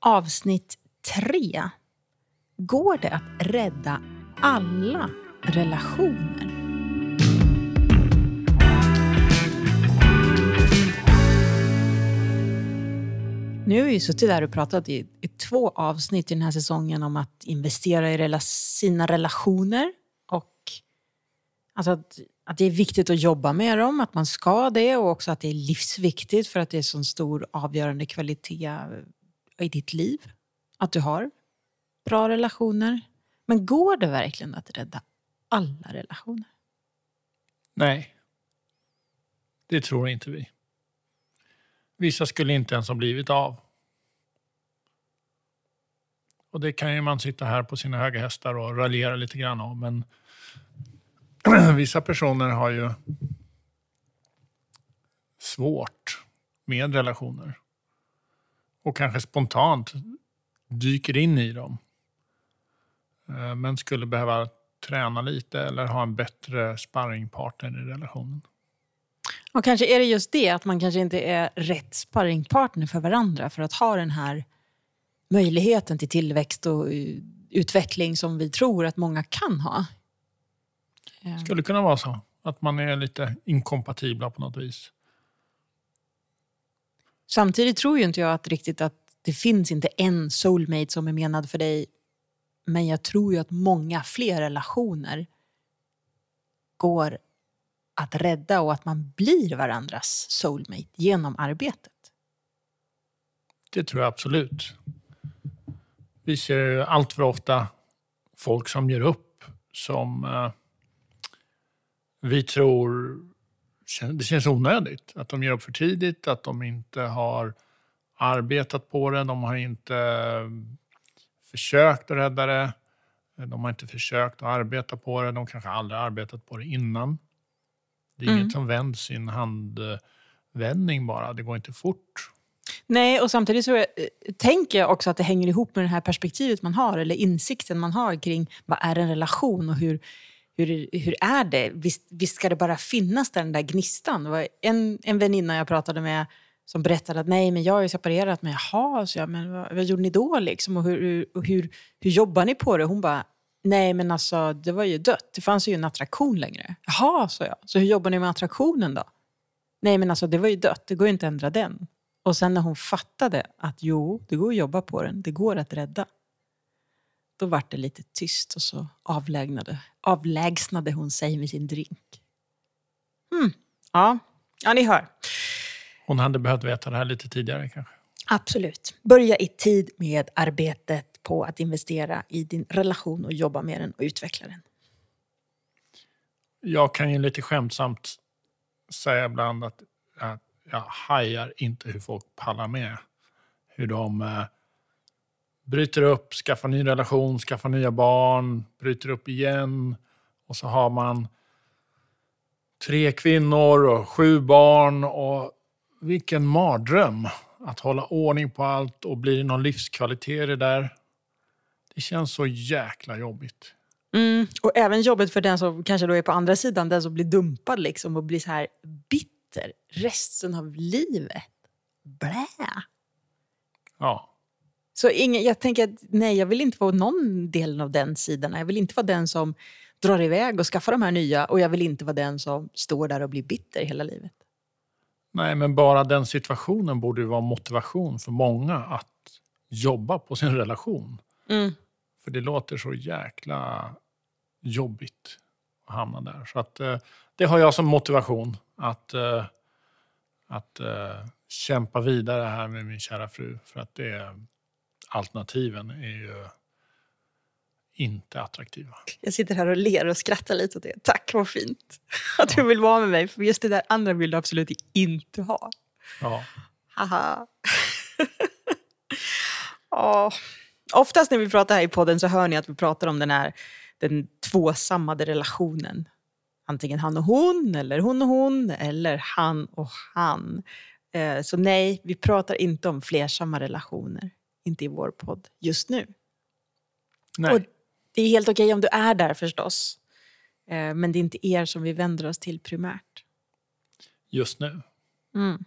Avsnitt 3. Går det att rädda alla relationer? Nu har vi suttit där och pratat i, i två avsnitt i den här säsongen om att investera i rela sina relationer och alltså att, att det är viktigt att jobba med dem, att man ska det och också att det är livsviktigt för att det är så stor avgörande kvalitet i ditt liv. Att du har bra relationer. Men går det verkligen att rädda alla relationer? Nej, det tror inte vi. Vissa skulle inte ens ha blivit av. Och det kan ju man sitta här på sina höga hästar och raljera lite grann om. Men vissa personer har ju svårt med relationer. Och kanske spontant dyker in i dem. Eh, men skulle behöva träna lite eller ha en bättre sparringpartner i relationen. Och kanske är det just det, att man kanske inte är rätt sparringpartner för varandra för att ha den här möjligheten till tillväxt och utveckling som vi tror att många kan ha. Det skulle kunna vara så, att man är lite inkompatibla på något vis. Samtidigt tror ju inte jag att riktigt att det finns inte en soulmate som är menad för dig. Men jag tror ju att många fler relationer går att rädda och att man blir varandras soulmate genom arbetet. Det tror jag absolut. Vi ser allt för ofta folk som ger upp som eh, vi tror det känns onödigt. Att de ger upp för tidigt, att de inte har arbetat på det, de har inte eh, försökt att rädda det. De har inte försökt att arbeta på det, de kanske aldrig arbetat på det innan. Det är mm. inget som vänds i en handvändning bara, det går inte fort. Nej, och samtidigt så eh, tänker jag också att det hänger ihop med det här perspektivet man har, eller insikten man har kring vad är en relation och hur, hur, hur är det? Visst, visst ska det bara finnas den där gnistan? Det var en, en väninna jag pratade med som berättade att nej, men jag är separerat. Men jaha, så jag, men vad, vad gjorde ni då liksom? Och hur, och hur, hur jobbar ni på det? Hon bara, nej men alltså det var ju dött. Det fanns ju en attraktion längre. Jaha, sa jag. Så hur jobbar ni med attraktionen då? Nej men alltså det var ju dött, det går ju inte att ändra den. Och sen när hon fattade att jo, det går att jobba på den, det går att rädda. Då var det lite tyst och så avlägsnade, avlägsnade hon sig med sin drink. Hmm. Ja. ja, ni hör. Hon hade behövt veta det här lite tidigare kanske? Absolut. Börja i tid med arbetet på att investera i din relation och jobba med den och utveckla den. Jag kan ju lite skämtsamt säga ibland att jag, jag hajar inte hur folk pallar med. Hur de eh, bryter upp, skaffar ny relation, skaffar nya barn, bryter upp igen. Och så har man tre kvinnor och sju barn. och Vilken mardröm att hålla ordning på allt och blir det någon livskvalitet i det där. Det känns så jäkla jobbigt. Mm, och även jobbigt för den som kanske då är på andra sidan, den som blir dumpad liksom och blir så här bitter resten av livet. Blä! Ja. Så ingen, jag tänker att nej, jag vill inte vara någon del av den sidan. Jag vill inte vara den som drar iväg och skaffar de här nya och jag vill inte vara den som står där och blir bitter hela livet. Nej, men bara den situationen borde ju vara motivation för många att jobba på sin relation. Mm. För det låter så jäkla jobbigt att hamna där. Så att, eh, det har jag som motivation att, eh, att eh, kämpa vidare här med min kära fru. För att det, alternativen är ju inte attraktiva. Jag sitter här och ler och skrattar lite åt det. Tack, vad fint att du vill vara med mig. För just det där andra vill du absolut inte ha. Ja. Haha. oh. Oftast när vi pratar här i podden så hör ni att vi pratar om den här den tvåsammade relationen. Antingen han och hon, eller hon och hon, eller han och han. Eh, så nej, vi pratar inte om flersamma relationer. Inte i vår podd just nu. Nej. Och det är helt okej om du är där förstås. Eh, men det är inte er som vi vänder oss till primärt. Just nu. Mm.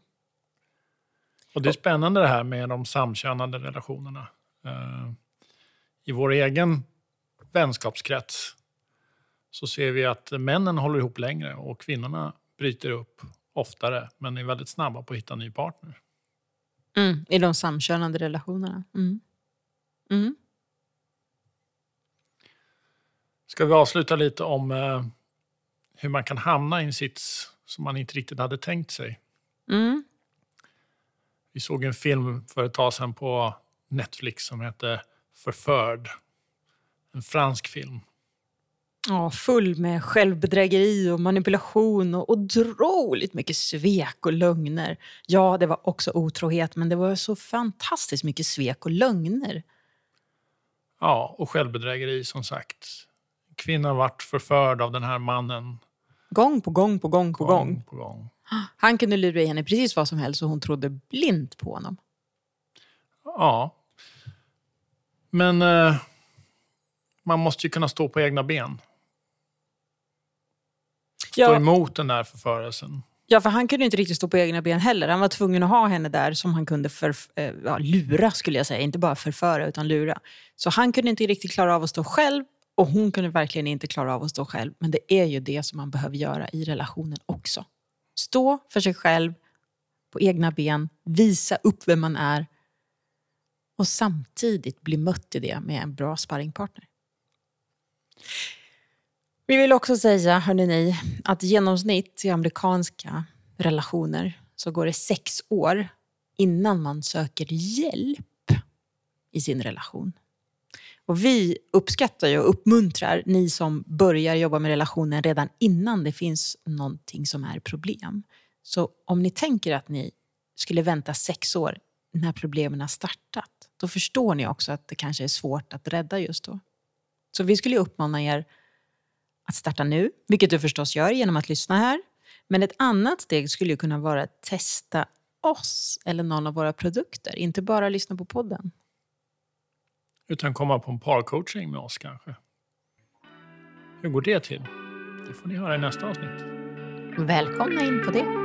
Och det är spännande det här med de samkönade relationerna. Eh, I vår egen vänskapskrets så ser vi att männen håller ihop längre och kvinnorna bryter upp oftare men är väldigt snabba på att hitta en ny partner. Mm, I de samkönade relationerna. Mm. Mm. Ska vi avsluta lite om eh, hur man kan hamna i en sits som man inte riktigt hade tänkt sig? Mm. Vi såg en film för ett tag sedan på Netflix som hette Förförd. En fransk film. Ja, full med självbedrägeri och manipulation och otroligt mycket svek och lögner. Ja, det var också otrohet, men det var så fantastiskt mycket svek och lögner. Ja, och självbedrägeri som sagt. Kvinnan vart förförd av den här mannen. Gång på gång på gång på gång. gång. på gång. Han kunde lura i henne precis vad som helst och hon trodde blint på honom. Ja. Men eh, man måste ju kunna stå på egna ben. Stå Ja. emot den där förförelsen. Ja, för han kunde inte riktigt stå på egna ben heller. Han var tvungen att ha henne där som han kunde för, eh, ja, lura, skulle jag säga. Inte bara förföra, utan lura. Så han kunde inte riktigt klara av att stå själv och hon kunde verkligen inte klara av att stå själv. Men det är ju det som man behöver göra i relationen också. Stå för sig själv på egna ben, visa upp vem man är och samtidigt bli mött i det med en bra sparringpartner. Vi vill också säga, hörni ni, att i genomsnitt i amerikanska relationer så går det sex år innan man söker hjälp i sin relation. Och vi uppskattar ju och uppmuntrar ni som börjar jobba med relationen redan innan det finns någonting som är problem. Så om ni tänker att ni skulle vänta sex år när problemen har startat, då förstår ni också att det kanske är svårt att rädda just då. Så vi skulle uppmana er att starta nu, vilket du förstås gör genom att lyssna här. Men ett annat steg skulle ju kunna vara att testa oss eller någon av våra produkter, inte bara lyssna på podden. Utan komma på en parcoaching med oss kanske. Hur går det till? Det får ni höra i nästa avsnitt. Välkomna in på det.